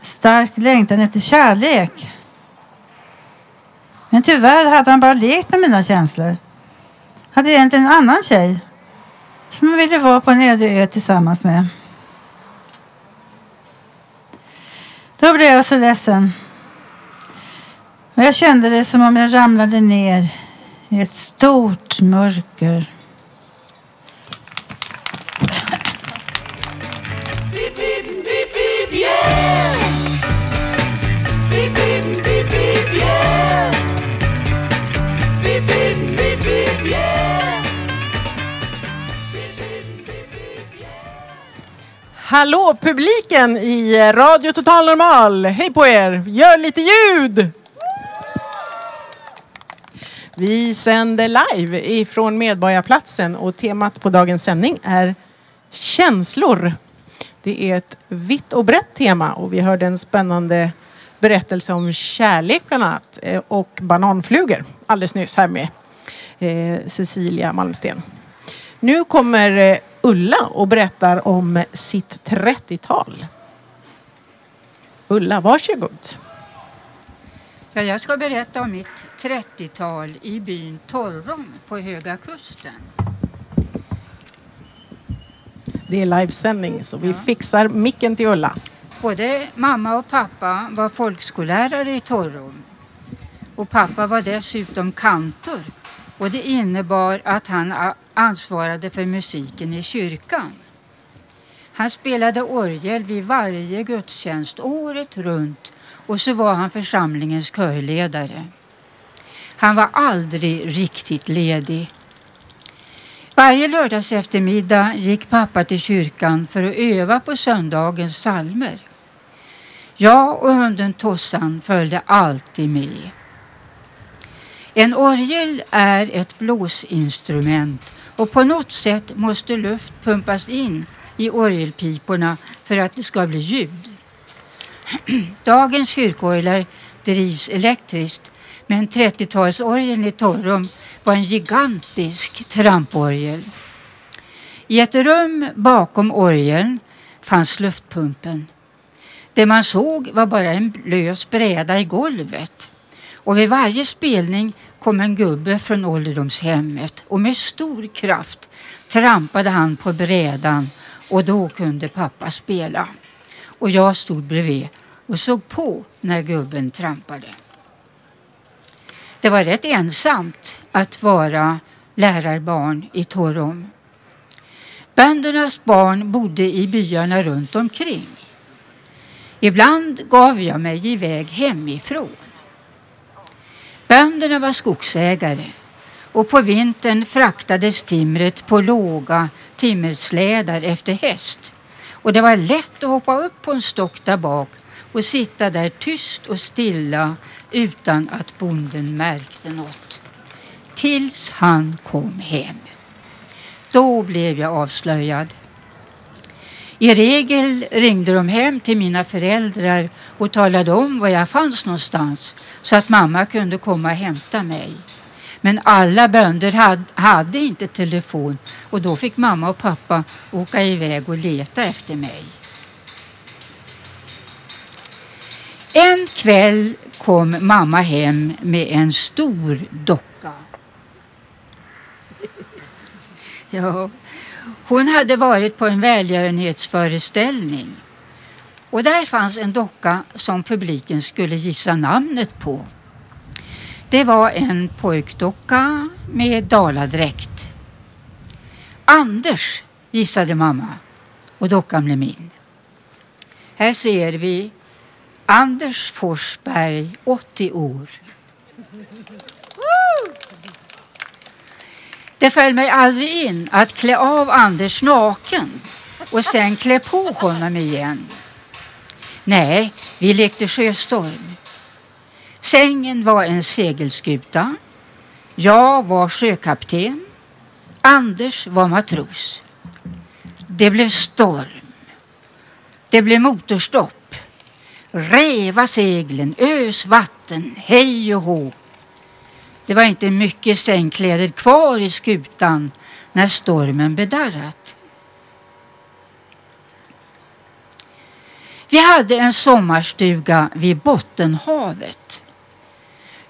stark längtan efter kärlek. Men tyvärr hade han bara lekt med mina känslor. Hade egentligen en annan tjej. Som han ville vara på en öde ö tillsammans med. Då blev jag så ledsen. Och jag kände det som om jag ramlade ner i ett stort mörker. Hallå publiken i eh, Radio Total Normal. Hej på er! Gör lite ljud! Vi sänder live ifrån Medborgarplatsen och temat på dagens sändning är känslor. Det är ett vitt och brett tema och vi hörde en spännande berättelse om kärlek bland annat eh, och bananflugor alldeles nyss här med eh, Cecilia Malmsten. Nu kommer Ulla och berättar om sitt 30-tal. Ulla, varsågod. Ja, jag ska berätta om mitt 30-tal i byn Torrom på Höga Kusten. Det är livesändning så vi fixar micken till Ulla. Både mamma och pappa var folkskollärare i Torrom. Och pappa var dessutom kantor. Och det innebar att han ansvarade för musiken i kyrkan. Han spelade orgel vid varje gudstjänst året runt och så var han församlingens körledare. Han var aldrig riktigt ledig. Varje lördags eftermiddag gick pappa till kyrkan för att öva på söndagens psalmer. Jag och hunden Tossan följde alltid med. En orgel är ett blåsinstrument och på något sätt måste luft pumpas in i orgelpiporna för att det ska bli ljud. Dagens kyrkorglar drivs elektriskt men 30-talsorgeln i Torrum var en gigantisk tramporgel. I ett rum bakom orgeln fanns luftpumpen. Det man såg var bara en lös bräda i golvet. Och vid varje spelning kom en gubbe från ålderdomshemmet och med stor kraft trampade han på brädan och då kunde pappa spela. Och jag stod bredvid och såg på när gubben trampade. Det var rätt ensamt att vara lärarbarn i Torom. Böndernas barn bodde i byarna runt omkring. Ibland gav jag mig iväg hemifrån. Bönderna var skogsägare och på vintern fraktades timret på låga timmerslädar efter häst. Och det var lätt att hoppa upp på en stock där bak och sitta där tyst och stilla utan att bonden märkte något. Tills han kom hem. Då blev jag avslöjad. I regel ringde de hem till mina föräldrar och talade om var jag fanns någonstans så att mamma kunde komma och hämta mig. Men alla bönder hade, hade inte telefon och då fick mamma och pappa åka iväg och leta efter mig. En kväll kom mamma hem med en stor docka. Ja, hon hade varit på en välgörenhetsföreställning. Och där fanns en docka som publiken skulle gissa namnet på. Det var en pojkdocka med daladräkt. Anders gissade mamma och dockan blev min. Här ser vi Anders Forsberg, 80 år. Det föll mig aldrig in att klä av Anders naken och sen klä på honom igen. Nej, vi lekte sjöstorm. Sängen var en segelskuta. Jag var sjökapten. Anders var matros. Det blev storm. Det blev motorstopp. Reva seglen, ös vatten, hej och hå. Det var inte mycket sängkläder kvar i skutan när stormen bedarrat. Vi hade en sommarstuga vid Bottenhavet.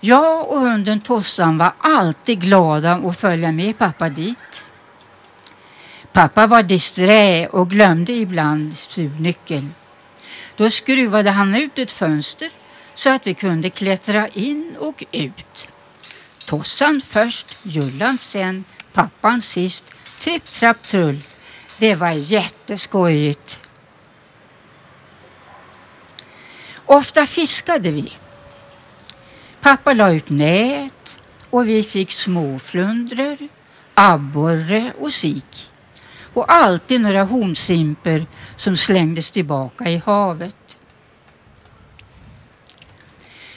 Jag och hunden Tossan var alltid glada att följa med pappa dit. Pappa var disträ och glömde ibland stugnyckeln. Då skruvade han ut ett fönster så att vi kunde klättra in och ut. Tossan först, Jullan sen, pappan sist. Tripp, trapp, trull. Det var jätteskojigt. Ofta fiskade vi. Pappa la ut nät och vi fick småflundror, abborre och sik. och alltid några hornsimper som slängdes tillbaka i havet.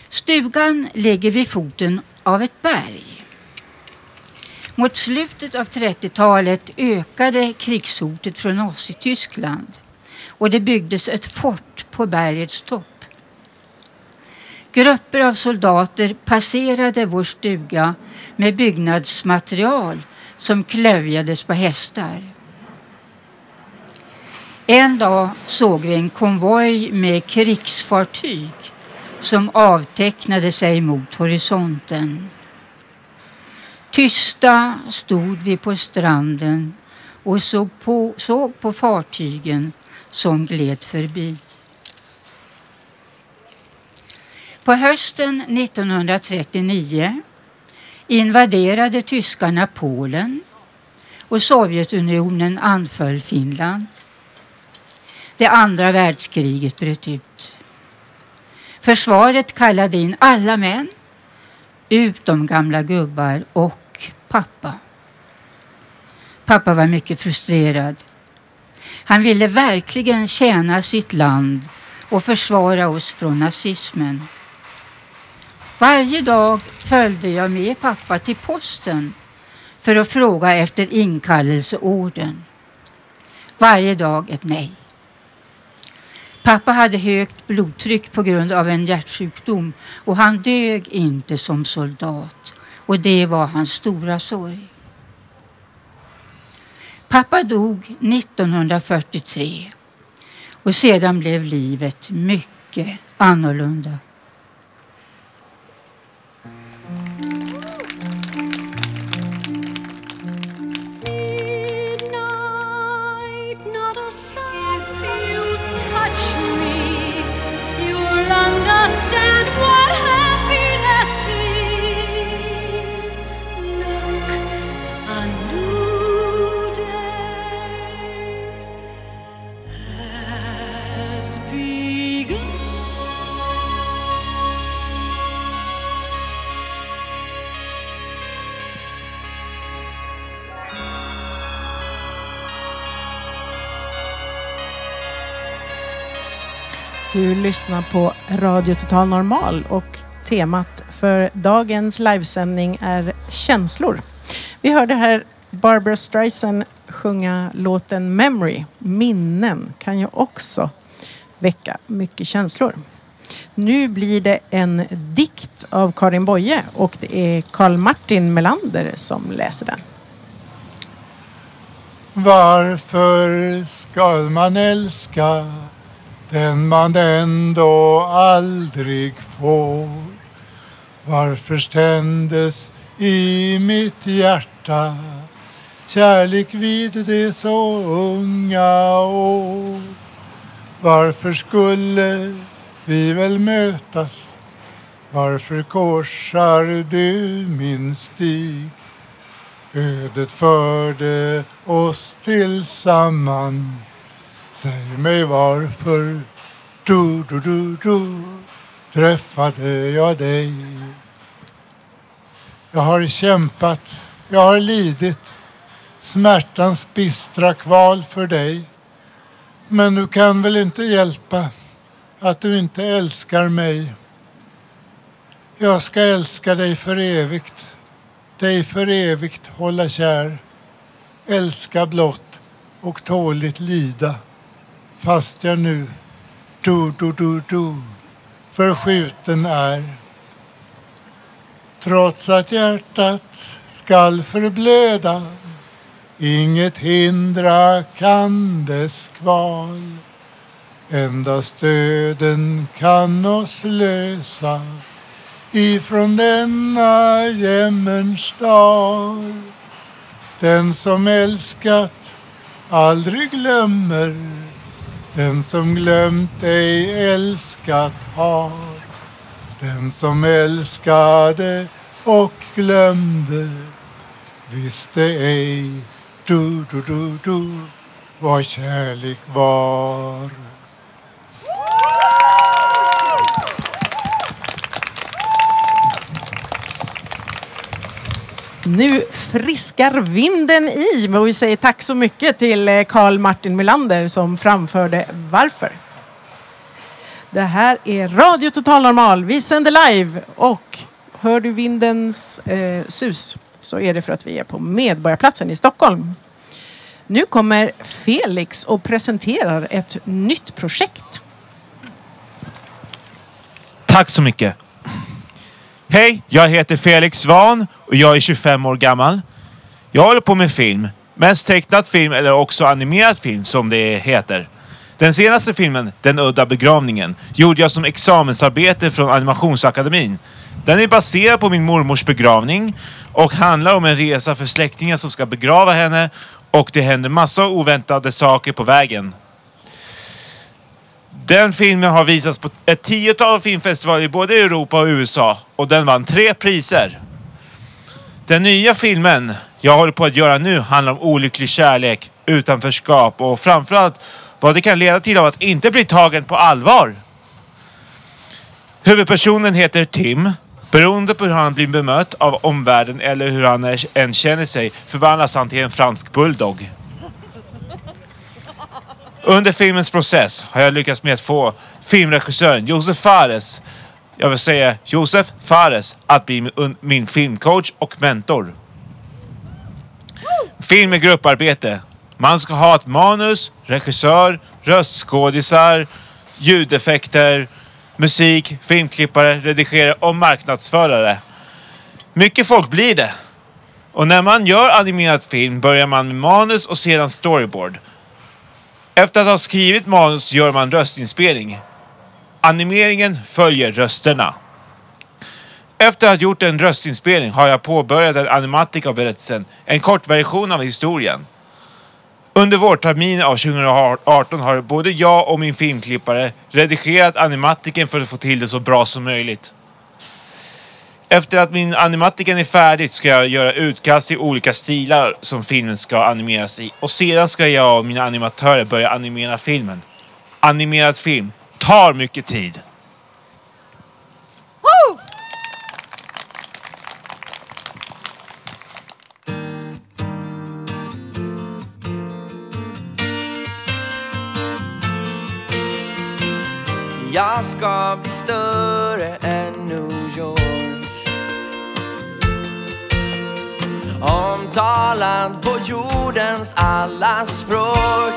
Stugan ligger vid foten av ett berg. Mot slutet av 30-talet ökade krigshotet från Nazityskland och det byggdes ett fort på bergets topp. Grupper av soldater passerade vår stuga med byggnadsmaterial som klövjades på hästar. En dag såg vi en konvoj med krigsfartyg som avtecknade sig mot horisonten. Tysta stod vi på stranden och såg på, såg på fartygen som gled förbi. På hösten 1939 invaderade tyskarna Polen och Sovjetunionen anföll Finland. Det andra världskriget bröt ut. Försvaret kallade in alla män utom gamla gubbar och pappa. Pappa var mycket frustrerad. Han ville verkligen tjäna sitt land och försvara oss från nazismen. Varje dag följde jag med pappa till posten för att fråga efter inkallelseorden. Varje dag ett nej. Pappa hade högt blodtryck på grund av en hjärtsjukdom och han dög inte som soldat. Och det var hans stora sorg. Pappa dog 1943 och sedan blev livet mycket annorlunda. Du lyssnar på Radio Total Normal och temat för dagens livesändning är känslor. Vi hörde här Barbara Streisand sjunga låten Memory. Minnen kan ju också väcka mycket känslor. Nu blir det en dikt av Karin Boye och det är Karl Martin Melander som läser den. Varför ska man älska den man ändå aldrig får? Varför tändes i mitt hjärta kärlek vid de så unga år? Varför skulle vi väl mötas? Varför korsar du min stig? Ödet förde oss tillsammans Säg mig varför du, du, du, du träffade jag dig. Jag har kämpat, jag har lidit. Smärtans bistra kval för dig. Men du kan väl inte hjälpa att du inte älskar mig. Jag ska älska dig för evigt. Dig för evigt hålla kär. Älska blott och tåligt lida fast jag nu du, du, du, du förskjuten är trots att hjärtat skall förblöda inget hindra kan dess kval endast döden kan oss lösa ifrån denna jämmerns dal. Den som älskat aldrig glömmer, den som glömt ej älskat har. Den som älskade och glömde visste ej du, du, du, du vad kärlek var. Nu friskar vinden i och vi säger tack så mycket till eh, Karl Carl Martin Melander som framförde Varför. Det här är Radio Total Normal. Vi sänder live och hör du vindens eh, sus så är det för att vi är på Medborgarplatsen i Stockholm. Nu kommer Felix och presenterar ett nytt projekt. Tack så mycket. Hej, jag heter Felix Svan och jag är 25 år gammal. Jag håller på med film. Mest tecknad film eller också animerad film som det heter. Den senaste filmen, Den udda begravningen, gjorde jag som examensarbete från Animationsakademin. Den är baserad på min mormors begravning och handlar om en resa för släktingar som ska begrava henne och det händer massa oväntade saker på vägen. Den filmen har visats på ett tiotal filmfestivaler i både Europa och USA och den vann tre priser. Den nya filmen jag håller på att göra nu handlar om olycklig kärlek, utanförskap och framförallt vad det kan leda till av att inte bli tagen på allvar. Huvudpersonen heter Tim. Beroende på hur han blir bemött av omvärlden eller hur han än känner sig förvandlas han till en fransk bulldog. Under filmens process har jag lyckats med att få filmregissören Josef Fares, jag vill säga Josef Fares, att bli min- filmcoach och mentor. Film är grupparbete. Man ska ha ett manus, regissör, röstskådisar, ljudeffekter, musik, filmklippare, redigerare och marknadsförare. Mycket folk blir det. Och när man gör animerad film börjar man med manus och sedan storyboard. Efter att ha skrivit manus gör man röstinspelning. Animeringen följer rösterna. Efter att ha gjort en röstinspelning har jag påbörjat en animatik av berättelsen, en kort version av historien. Under vårterminen av 2018 har både jag och min filmklippare redigerat animatiken för att få till det så bra som möjligt. Efter att min animatiken är färdig ska jag göra utkast i olika stilar som filmen ska animeras i. Och sedan ska jag och mina animatörer börja animera filmen. Animerad film tar mycket tid. Jag ska bli större än New York Omtalad på jordens alla språk.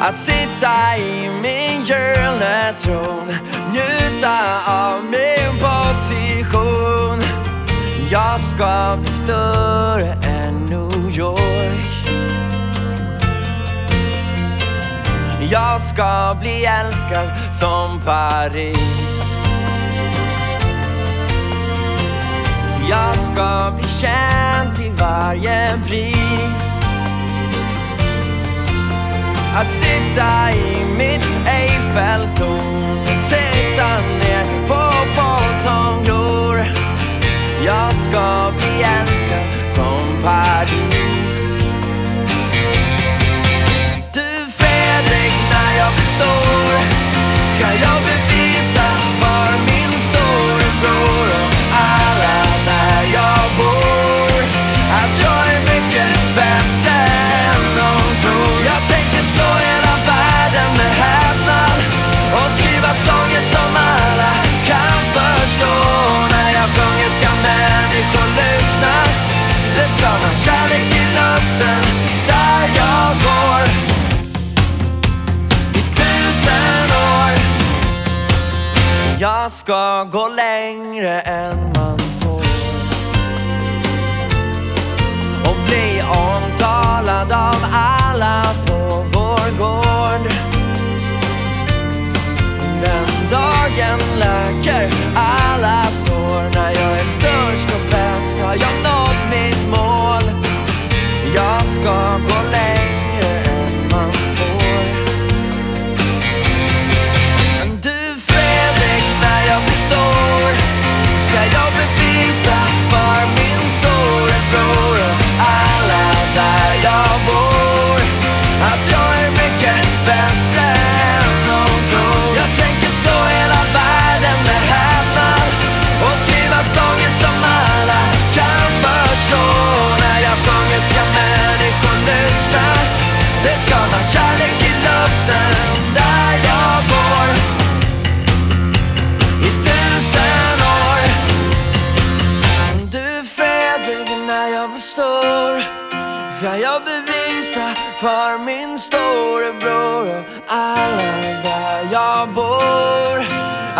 Att sitta i min gyllene tron Njuta av min position. Jag ska bli större än New York. Jag ska bli älskad som Paris. Jag ska bli känd till varje pris. Att sitta i mitt Eiffeltorn Titta ner på folk som glor Jag ska bli älskad som Paris du Fredrik, när jag blir stor ska jag ska gå längre än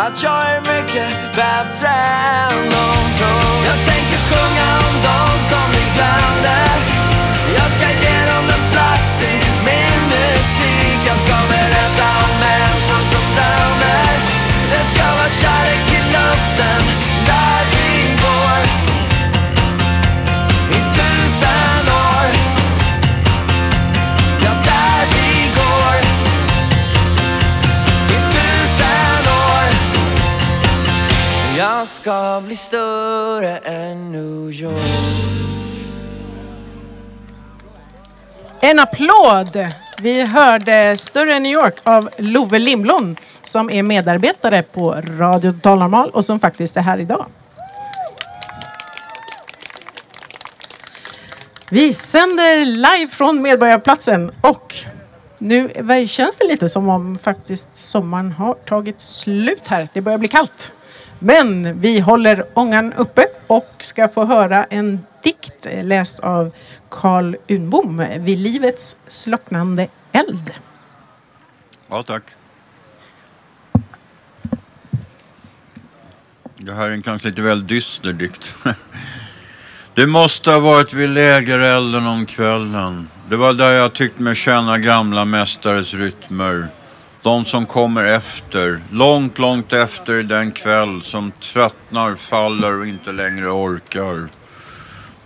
att jag är mycket bättre än de tror. Jag tänker sjunga om de som vi glömde. Jag bli större än New York. En applåd! Vi hörde Större än New York av Love Limblom som är medarbetare på Radio Total Normal och som faktiskt är här idag. Vi sänder live från Medborgarplatsen och nu känns det lite som om faktiskt sommaren har tagit slut här. Det börjar bli kallt. Men vi håller ångan uppe och ska få höra en dikt läst av Carl Unbom vid livets slocknande eld. Ja, tack. Det här är en kanske lite väl dyster dikt. Det måste ha varit vid lägerelden om kvällen. Det var där jag tyckte mig känna gamla mästares rytmer. De som kommer efter, långt, långt efter den kväll som tröttnar, faller och inte längre orkar.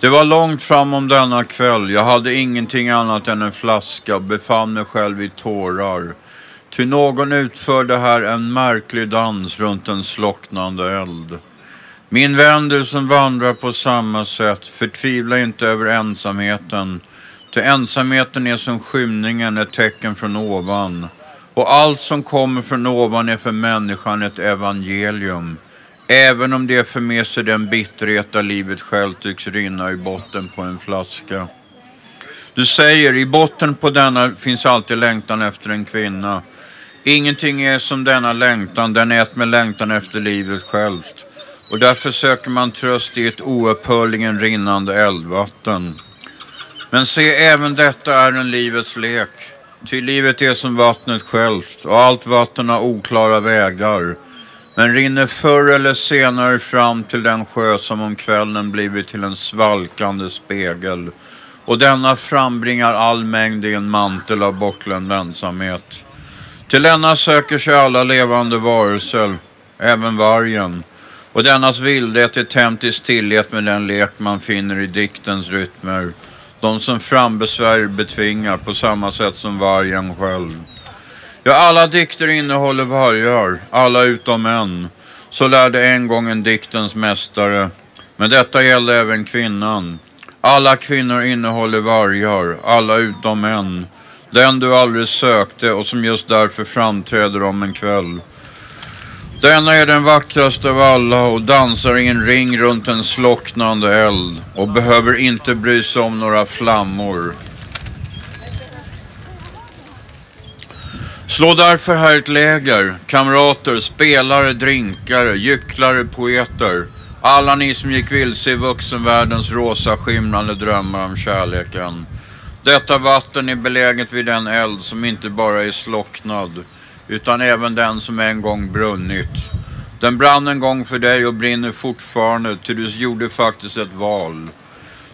Det var långt fram om denna kväll. Jag hade ingenting annat än en flaska och befann mig själv i tårar. Ty någon utförde här en märklig dans runt en slocknande eld. Min vän du som vandrar på samma sätt, förtvivla inte över ensamheten. Ty ensamheten är som skymningen, ett tecken från ovan. Och allt som kommer från ovan är för människan ett evangelium. Även om det för med sig den bitterhet där livet själv tycks rinna i botten på en flaska. Du säger, i botten på denna finns alltid längtan efter en kvinna. Ingenting är som denna längtan, den är ett med längtan efter livet självt. Och därför söker man tröst i ett oupphörligen rinnande eldvatten. Men se, även detta är en livets lek. Ty livet är som vattnet självt och allt vatten har oklara vägar. Men rinner förr eller senare fram till den sjö som om kvällen blivit till en svalkande spegel. Och denna frambringar all mängd i en mantel av bortglömd vänsamhet. Till denna söker sig alla levande varelser, även vargen. Och dennas vildhet är tämt i stillhet med den lek man finner i diktens rytmer. De som frambesvär betvingar på samma sätt som vargen själv. Ja, alla dikter innehåller vargar, alla utom en. Så lärde en gång en diktens mästare. Men detta gällde även kvinnan. Alla kvinnor innehåller vargar, alla utom en. Den du aldrig sökte och som just därför framträder om en kväll. Denna är den vackraste av alla och dansar i en ring runt en slocknande eld och behöver inte bry sig om några flammor. Slå därför här ett läger, kamrater, spelare, drinkare, gycklare, poeter. Alla ni som gick vilse i vuxenvärldens rosa skimrande drömmar om kärleken. Detta vatten är beläget vid den eld som inte bara är slocknad, utan även den som en gång brunnit. Den brann en gång för dig och brinner fortfarande, ty du gjorde faktiskt ett val.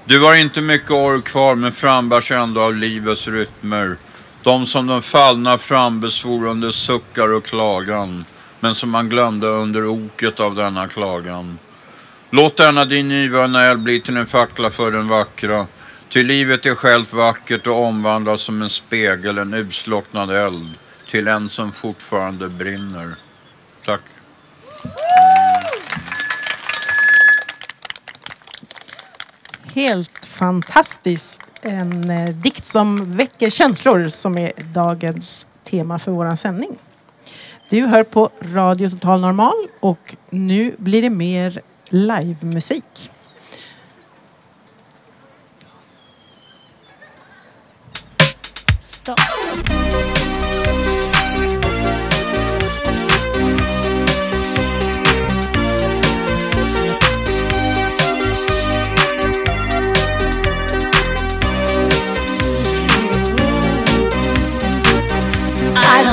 Du har inte mycket år kvar, men frambärs ändå av livets rytmer. De som de fallna frambesvor under suckar och klagan, men som man glömde under oket av denna klagan. Låt denna din nyvunna eld bli till en fackla för den vackra, ty livet är självt vackert och omvandlas som en spegel, en utslocknad eld, till en som fortfarande brinner. Tack. Helt fantastiskt. En eh, dikt som väcker känslor som är dagens tema för våran sändning. Du hör på Radio Total Normal och nu blir det mer livemusik.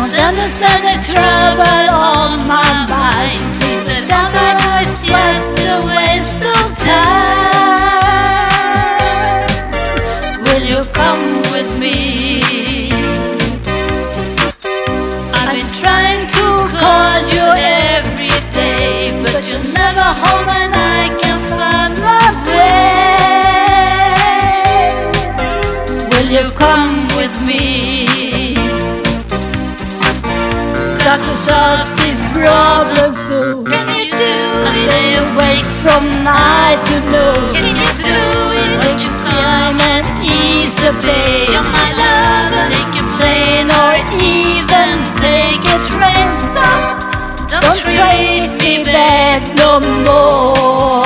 Understand the trouble on my mind. Seems that I is just a waste of time. Will you come with me? I've been trying to call you every day, but you're never home and I can find my way. Will you come Got to solve this problem soon. Can you do I stay awake from night to noon. Can you do it? Won't you come and ease a day? You're my lover. Take a plane or even take a train. Stop. Don't, Don't treat me bad no more.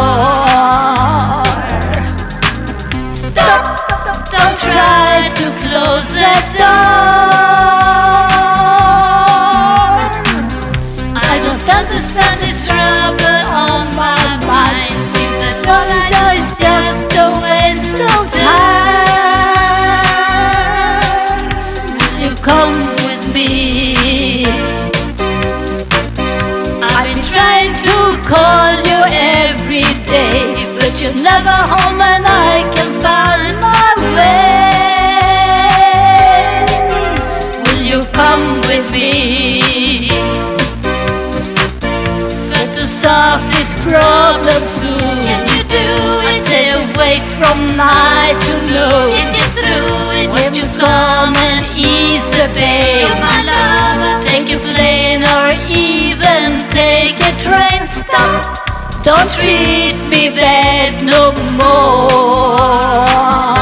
Stop. Don't try to close that door. From night to noon. Can you're through it? When you come and ease the day. You're my lover. Take a plane or even take a train. Stop. Don't treat me bad no more.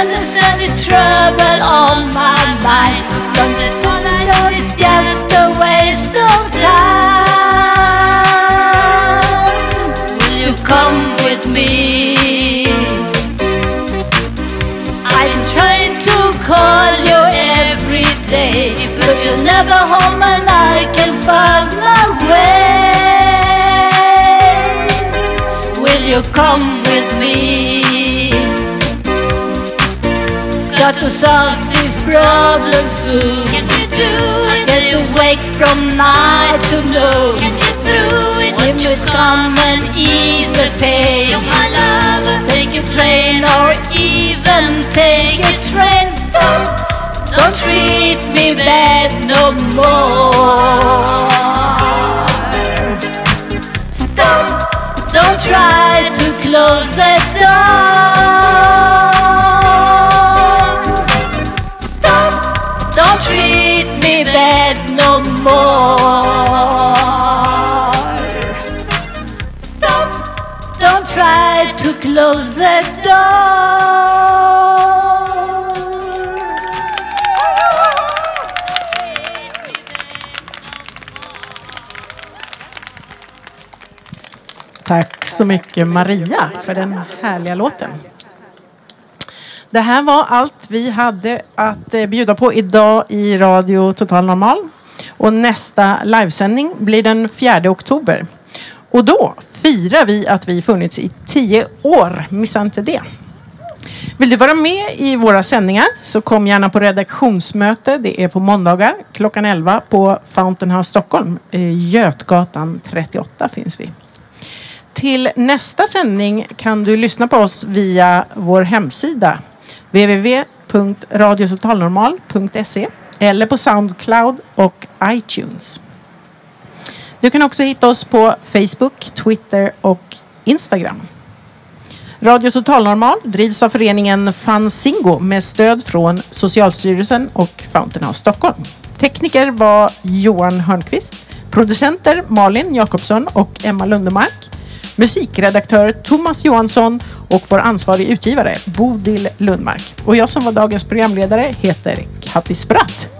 Understand this trouble on my mind. Long as all I know is just a waste of time. Will you come with me? I'm trying to call you every day, but you're never home and I can find my way. Will you come with me? Got to solve these problems soon. Can you do it? I stay awake from night to noon. Can you through it? When you come and ease the pain. You're my lover. Take a plane or even take a train. Stop. Don't treat me bad no more. Stop. Don't try to close the door. Så mycket Maria för den härliga låten. Det här var allt vi hade att eh, bjuda på idag i Radio Total Normal. Och nästa livesändning blir den 4 oktober. Och då firar vi att vi funnits i tio år. Missa inte det. Vill du vara med i våra sändningar så kom gärna på redaktionsmöte. Det är på måndagar klockan 11 på Fountain House Stockholm. Eh, Götgatan 38 finns vi. Till nästa sändning kan du lyssna på oss via vår hemsida www.radiototalnormal.se eller på Soundcloud och iTunes. Du kan också hitta oss på Facebook, Twitter och Instagram. Radio Totalnormal drivs av föreningen Fanzingo med stöd från Socialstyrelsen och Fountain House Stockholm. Tekniker var Johan Hörnqvist. Producenter Malin Jakobsson och Emma Lundemark. Musikredaktör Thomas Johansson och vår ansvarig utgivare Bodil Lundmark. Och jag som var dagens programledare heter Katti Spratt.